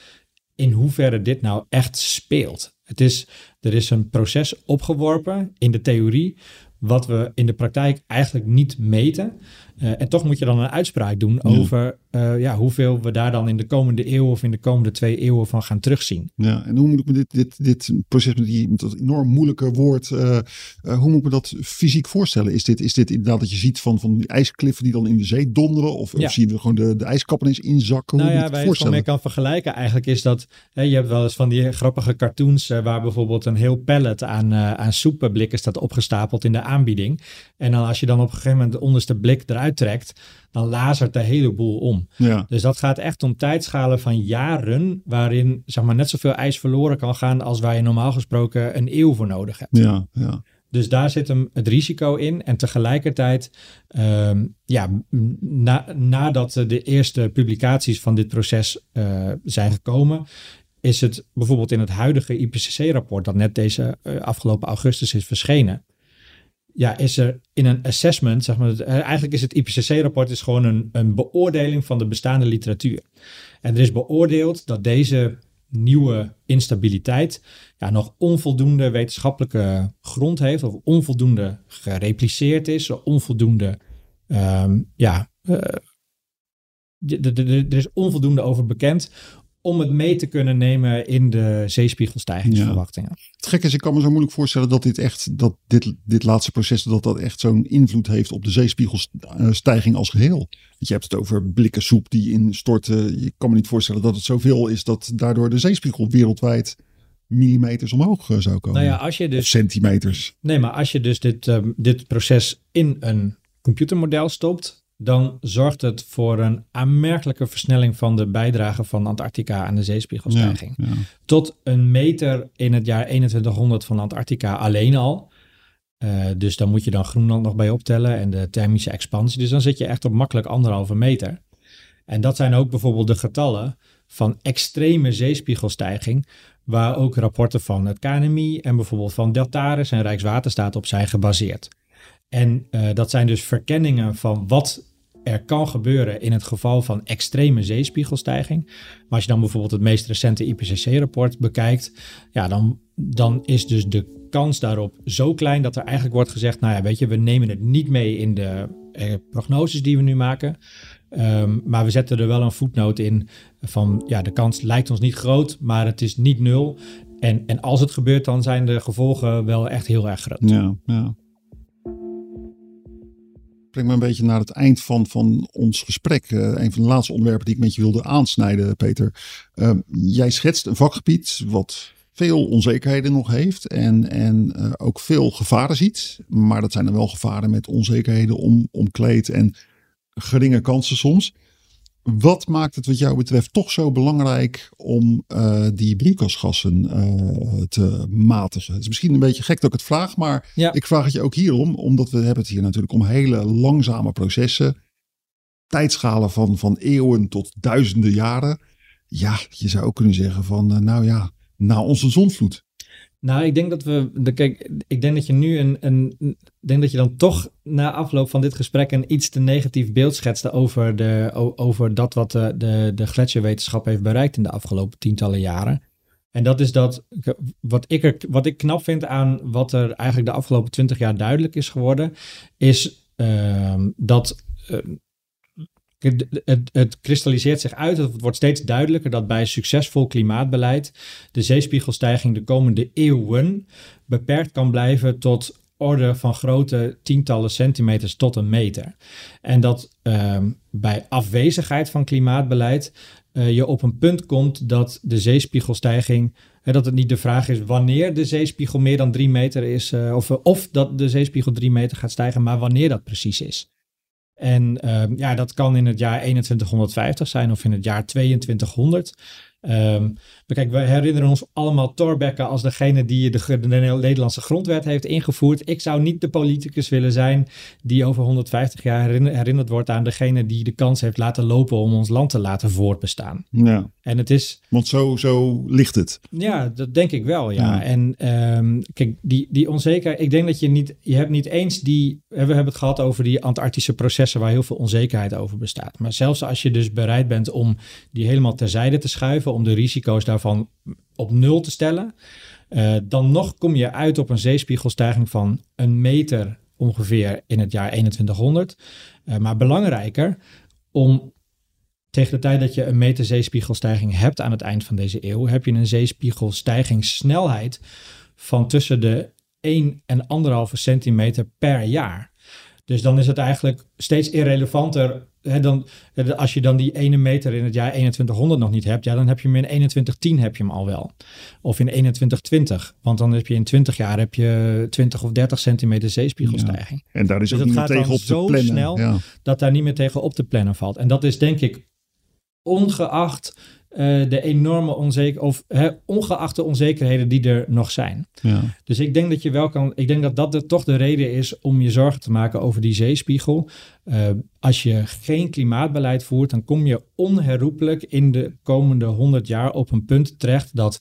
in hoeverre dit nou echt speelt. Het is, er is een proces opgeworpen in de theorie, wat we in de praktijk eigenlijk niet meten. Eh, en toch moet je dan een uitspraak doen Ja. over eh, ja, hoeveel we daar dan in de komende eeuw of in de komende twee eeuwen van gaan terugzien. Ja, en hoe moet ik me dit, dit, dit proces met, die, met dat enorm moeilijke woord, eh, eh, hoe moet ik me dat fysiek voorstellen? Is dit, is dit inderdaad dat je ziet van, van die ijskliffen die dan in de zee donderen? Of, Ja. of zien we gewoon de, de ijskappen eens inzakken? Hoe Nou ja, waar het je het mee kan vergelijken eigenlijk is dat hè, je hebt wel eens van die grappige cartoons waar bijvoorbeeld een heel pallet aan, aan soepenblikken staat opgestapeld in de aanbieding. En dan als je dan op een gegeven moment de onderste blik eruit trekt, dan lazert de hele boel om. Ja, Dus dat gaat echt om tijdschalen van jaren waarin zeg maar net zoveel ijs verloren kan gaan als waar je normaal gesproken een eeuw voor nodig hebt. ja, ja. Dus daar zit hem het risico in. En tegelijkertijd, ehm, ja, na, nadat de eerste publicaties van dit proces eh, zijn gekomen, is het bijvoorbeeld in het huidige IPCC-rapport, dat net deze eh, afgelopen augustus is verschenen, ja, is er in een assessment, zeg maar, eh, eigenlijk is het IPCC-rapport is gewoon een, een beoordeling van de bestaande literatuur. En er is beoordeeld dat deze nieuwe instabiliteit ja, nog onvoldoende wetenschappelijke grond heeft, of onvoldoende gerepliceerd is, onvoldoende, ehm, ja, eh, er is onvoldoende over bekend om het mee te kunnen nemen in de zeespiegelstijgingsverwachtingen. Het gekke is, ik kan me zo moeilijk voorstellen dat dit echt, dat dit, dit laatste proces, dat dat echt zo'n invloed heeft op de zeespiegelstijging als geheel. Want je hebt het over blikken soep die instorten. Je kan me niet voorstellen dat het zoveel is dat daardoor de zeespiegel wereldwijd millimeters omhoog eh, zou komen. Nou ja, als je Of dus centimeters. Nee, maar als je dus dit, ehm, dit proces in een computermodel stopt, dan zorgt het voor een aanmerkelijke versnelling van de bijdrage van Antarctica aan de zeespiegelstijging. Ja, ja. Tot een meter in het jaar 2100 van Antarctica alleen al. Eh, dus dan moet je dan Groenland nog bij optellen en de thermische expansie. Dus dan zit je echt op makkelijk anderhalve meter. En dat zijn ook bijvoorbeeld de getallen van extreme zeespiegelstijging, waar ook rapporten van het KNMI en bijvoorbeeld van Deltares en Rijkswaterstaat op zijn gebaseerd. En eh, dat zijn dus verkenningen van wat er kan gebeuren in het geval van extreme zeespiegelstijging. Maar als je dan bijvoorbeeld het meest recente IPCC-rapport bekijkt, ja, dan, dan is dus de kans daarop zo klein dat er eigenlijk wordt gezegd, nou ja, weet je, we nemen het niet mee in de eh, prognoses die we nu maken. Ehm, maar we zetten er wel een voetnoot in van ja, de kans lijkt ons niet groot, maar het is niet nul. En, en als het gebeurt, dan zijn de gevolgen wel echt heel erg groot. Ja, ja. Breng me een beetje naar het eind van, van ons gesprek. Uh, een van de laatste onderwerpen die ik met je wilde aansnijden, Peter. Uh, jij schetst een vakgebied wat veel onzekerheden nog heeft en, en uh, ook veel gevaren ziet. Maar dat zijn dan wel gevaren met onzekerheden om, omkleed en geringe kansen soms. Wat maakt het wat jou betreft toch zo belangrijk om uh, die broeikasgassen uh, te matigen? Het is misschien een beetje gek dat ik het vraag, maar ja. ik vraag het je ook hierom, omdat we hebben het hier natuurlijk om hele langzame processen, tijdschalen van, van eeuwen tot duizenden jaren. Ja, je zou ook kunnen zeggen van, uh, nou ja, na onze zonvloed. Nou, ik denk dat we. Kijk, ik denk dat je nu een, een. denk dat je dan toch na afloop van dit gesprek een iets te negatief beeld schetste over, de, over dat wat de, de, de gletsjerwetenschap heeft bereikt in de afgelopen tientallen jaren. En dat is dat. Wat ik, er, wat ik knap vind aan wat er eigenlijk de afgelopen twintig jaar duidelijk is geworden, is uh, dat. Uh, het, het, kristalliseert zich uit, het wordt steeds duidelijker dat bij succesvol klimaatbeleid de zeespiegelstijging de komende eeuwen beperkt kan blijven tot orde van grote tientallen centimeters tot een meter. En dat uh, bij afwezigheid van klimaatbeleid uh, je op een punt komt dat de zeespiegelstijging, dat het niet de vraag is wanneer de zeespiegel meer dan drie meter is, uh, of, of dat de zeespiegel drie meter gaat stijgen, maar wanneer dat precies is. En uh, ja, dat kan in het jaar 2150 zijn of in het jaar 2200. Um, kijk, we herinneren ons allemaal Thorbecke als degene die de, de, Nederlandse grondwet heeft ingevoerd. Ik zou niet de politicus willen zijn die over 150 jaar herinnerd wordt aan degene die de kans heeft laten lopen om ons land te laten voortbestaan. Ja. En het is. Want zo, zo ligt het. Ja, dat denk ik wel. Ja. ja. En um, kijk, die, die onzekerheid. Ik denk dat je niet. Je hebt niet eens die. We hebben het gehad over die Antarctische processen waar heel veel onzekerheid over bestaat. Maar zelfs als je dus bereid bent om die helemaal terzijde te schuiven, om de risico's daarvan op nul te stellen, uh, dan nog kom je uit op een zeespiegelstijging van een meter ongeveer in het jaar 2100. Uh, maar belangrijker, om tegen de tijd dat je een meter zeespiegelstijging hebt aan het eind van deze eeuw, heb je een zeespiegelstijgingssnelheid van tussen de 1 en 1,5 centimeter per jaar. Dus dan is het eigenlijk steeds irrelevanter. Hè, dan, als je dan die ene meter in het jaar 2100 nog niet hebt, ja, dan heb je hem in 2110 heb je hem al wel. Of in 2120. Want dan heb je in 20 jaar heb je 20 of 30 centimeter zeespiegelstijging. Ja. En daar is dus ook niet meer tegen op te plannen. zo snel ja. dat daar niet meer tegen op te plannen valt. En dat is denk ik ongeacht uh, de enorme onzeker of hè, ongeacht de onzekerheden die er nog zijn. Ja. Dus ik denk dat je wel kan. Ik denk dat dat de, toch de reden is om je zorgen te maken over die zeespiegel. Uh, als je geen klimaatbeleid voert, dan kom je onherroepelijk in de komende 100 jaar op een punt terecht dat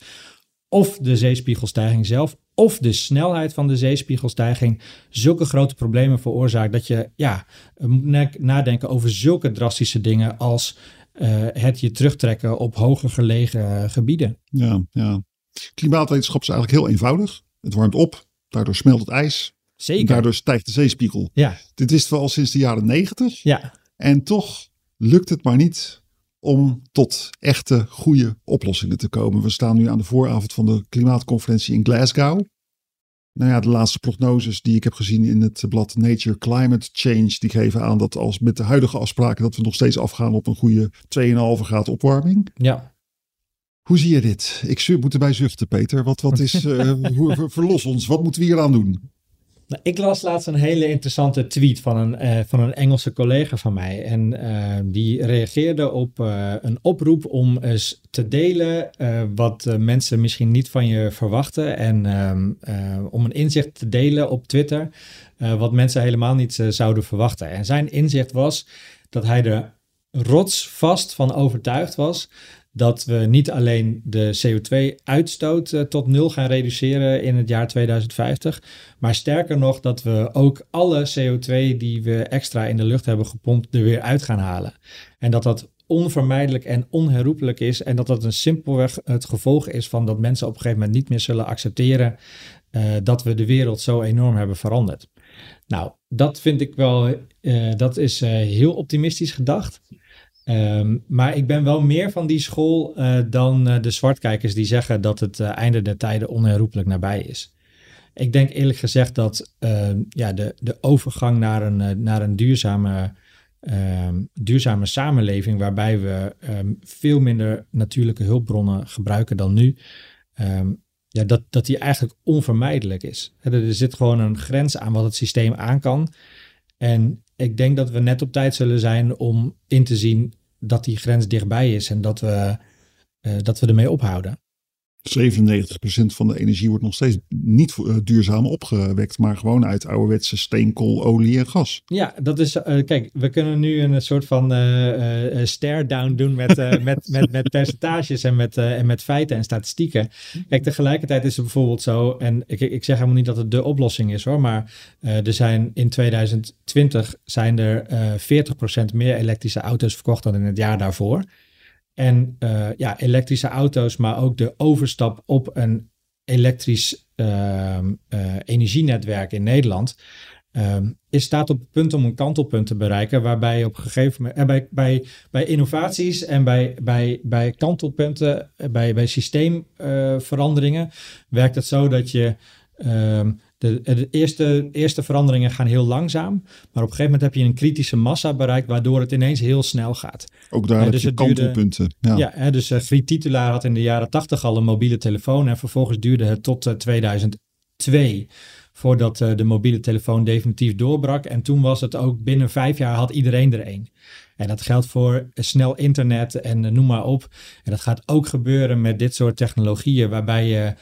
of de zeespiegelstijging zelf of de snelheid van de zeespiegelstijging zulke grote problemen veroorzaakt dat je ja, moet nadenken over zulke drastische dingen als het je terugtrekken op hoger gelegen gebieden. Ja, ja. Klimaatwetenschap is eigenlijk heel eenvoudig. Het warmt op, daardoor smelt het ijs. Zeker. Daardoor stijgt de zeespiegel. Ja. Dit wisten we al sinds de jaren negentig. Ja. En toch lukt het maar niet om tot echte goede oplossingen te komen. We staan nu aan de vooravond van de klimaatconferentie in Glasgow. Nou ja, de laatste prognoses die ik heb gezien in het blad Nature Climate Change, die geven aan dat als met de huidige afspraken dat we nog steeds afgaan op een goede 2,5 graden opwarming. Ja. Hoe zie je dit? Ik moet erbij zuchten, Peter. Wat, wat is, uh, (laughs) hoe, verlos ons. Wat moeten we hier aan doen? Nou, ik las laatst een hele interessante tweet van een, uh, van een Engelse collega van mij. En uh, die reageerde op uh, een oproep om eens te delen wat mensen misschien niet van je verwachten. En ehm, om een inzicht te delen op Twitter, wat mensen helemaal niet zouden verwachten. En zijn inzicht was dat hij er rotsvast van overtuigd was dat we niet alleen de CO2-uitstoot uh, tot nul gaan reduceren in het jaar 2050, maar sterker nog dat we ook alle CO2 die we extra in de lucht hebben gepompt er weer uit gaan halen. En dat dat onvermijdelijk en onherroepelijk is en dat dat een simpelweg het gevolg is van dat mensen op een gegeven moment niet meer zullen accepteren uh, dat we de wereld zo enorm hebben veranderd. Nou, dat vind ik wel, uh, dat is heel optimistisch gedacht. Um, maar ik ben wel meer van die school uh, dan de zwartkijkers die zeggen dat het einde der tijden onherroepelijk nabij is. Ik denk eerlijk gezegd dat ehm, ja, de, de overgang naar een, naar een duurzame, ehm, duurzame samenleving, waarbij we veel minder natuurlijke hulpbronnen gebruiken dan nu, ja, dat, dat die eigenlijk onvermijdelijk is. Er zit gewoon een grens aan wat het systeem aan kan. En ik denk dat we net op tijd zullen zijn om in te zien dat die grens dichtbij is en dat we, uh, dat we ermee ophouden. 97% van de energie wordt nog steeds niet uh, duurzaam opgewekt, maar gewoon uit ouderwetse steenkool, olie en gas. Ja, dat is. Uh, kijk, we kunnen nu een soort van uh, stare-down doen met, (laughs) met, met, met percentages en met, en met feiten en statistieken. Kijk, tegelijkertijd is het bijvoorbeeld zo, en ik, ik zeg helemaal niet dat het de oplossing is hoor, maar er zijn in 2020 zijn er 40% meer elektrische auto's verkocht dan in het jaar daarvoor. En uh, ja, elektrische auto's, maar ook de overstap op een elektrisch uh, uh, energienetwerk in Nederland. Ehm, is staat op het punt om een kantelpunt te bereiken, waarbij op gegeven moment, en bij, bij, bij innovaties en bij, bij, bij kantelpunten, bij, bij systeemveranderingen, werkt het zo dat je ehm, de, de, eerste, eerste veranderingen gaan heel langzaam. Maar op een gegeven moment heb je een kritische massa bereikt, waardoor het ineens heel snel gaat. Ook daar uh, dus heb je kantelpunten. ja. ja hè, dus uh, Griet Titulaar had in de jaren tachtig al een mobiele telefoon. En vervolgens duurde het tot uh, eh, 2002 voordat de mobiele telefoon definitief doorbrak. En toen was het ook binnen vijf jaar had iedereen er een. En dat geldt voor snel internet en noem maar op. En dat gaat ook gebeuren met dit soort technologieën, waarbij je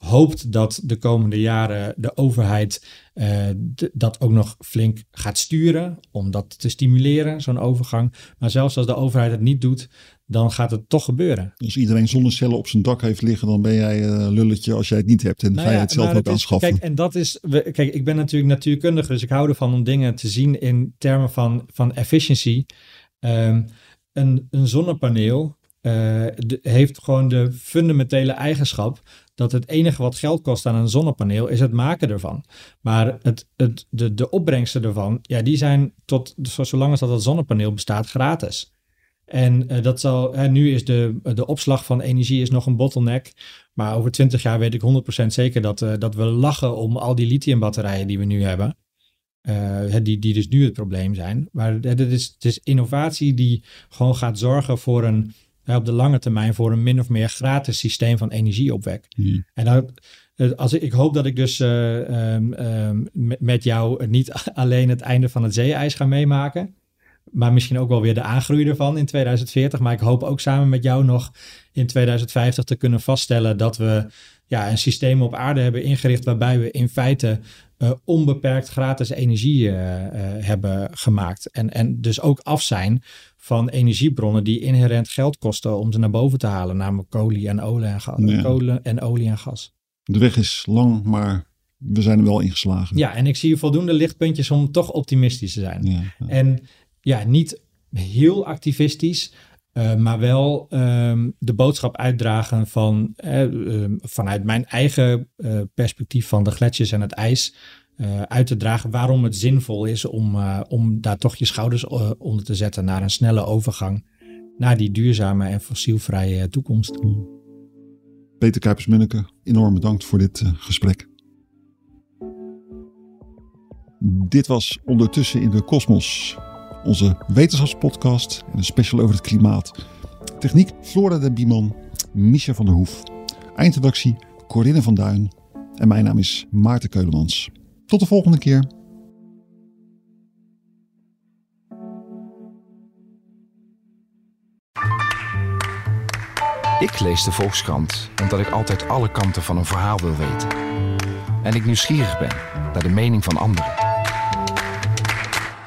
hoopt dat de komende jaren de overheid uh, dat ook nog flink gaat sturen om dat te stimuleren, zo'n overgang. Maar zelfs als de overheid het niet doet, dan gaat het toch gebeuren. Als iedereen zonnecellen op zijn dak heeft liggen, dan ben jij uh, lulletje als jij het niet hebt en nou ga je het zelf ook aanschaffen. Kijk, en dat is, kijk, ik ben natuurlijk natuurkundige, dus ik hou ervan om dingen te zien in termen van, van efficiency. Um, een, een zonnepaneel uh, heeft gewoon de fundamentele eigenschap dat het enige wat geld kost aan een zonnepaneel is het maken ervan. Maar het, het, de, de opbrengsten ervan, ja, die zijn tot zolang als dat het zonnepaneel bestaat gratis. En uh, dat zal, hè, nu is de, de opslag van energie is nog een bottleneck. Maar over 20 jaar weet ik 100% zeker dat, uh, dat we lachen om al die lithiumbatterijen die we nu hebben. Die, die dus nu het probleem zijn. Maar het is, het is innovatie die gewoon gaat zorgen voor een op de lange termijn voor een min of meer gratis systeem van energieopwek. En eh, als ik, ik hoop dat ik dus uh, um, met jou niet (laughs) alleen het einde van het zeeijs ga meemaken, maar misschien ook wel weer de aangroei ervan in 2040. Maar ik hoop ook samen met jou nog in 2050 te kunnen vaststellen dat we ja, een systeem op aarde hebben ingericht waarbij we in feite uh, onbeperkt gratis energie uh, hebben gemaakt. En, en dus ook af zijn van energiebronnen die inherent geld kosten om ze naar boven te halen, namelijk kolie en olie en, gas, ja. kolen en olie en gas. De weg is lang, maar we zijn er wel ingeslagen. Ja, en ik zie voldoende lichtpuntjes om toch optimistisch te zijn. Ja, ja. En ja, niet heel activistisch, uh, maar wel um, de boodschap uitdragen van uh, vanuit mijn eigen uh, perspectief van de gletsjers en het ijs. Uit te dragen waarom het zinvol is om, om daar toch je schouders onder te zetten naar een snelle overgang naar die duurzame en fossielvrije toekomst. Peter Kuipers-Munneke, enorm bedankt voor dit gesprek. Dit was ondertussen in de kosmos onze wetenschapspodcast en een special over het klimaat. Techniek Flora de Bieman, Misha van der Hoef. Eindredactie Corinne van Duin. En mijn naam is Maarten Keulemans. Tot de volgende keer. Ik lees de Volkskrant omdat ik altijd alle kanten van een verhaal wil weten. En ik nieuwsgierig ben naar de mening van anderen.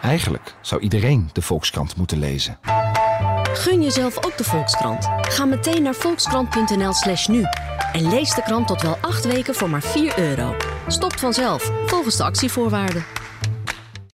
Eigenlijk zou iedereen de Volkskrant moeten lezen. Gun jezelf ook de Volkskrant. Ga meteen naar volkskrant.nl/slash nu en lees de krant tot wel acht weken voor maar 4 euro. Stopt vanzelf, volgens de actievoorwaarden.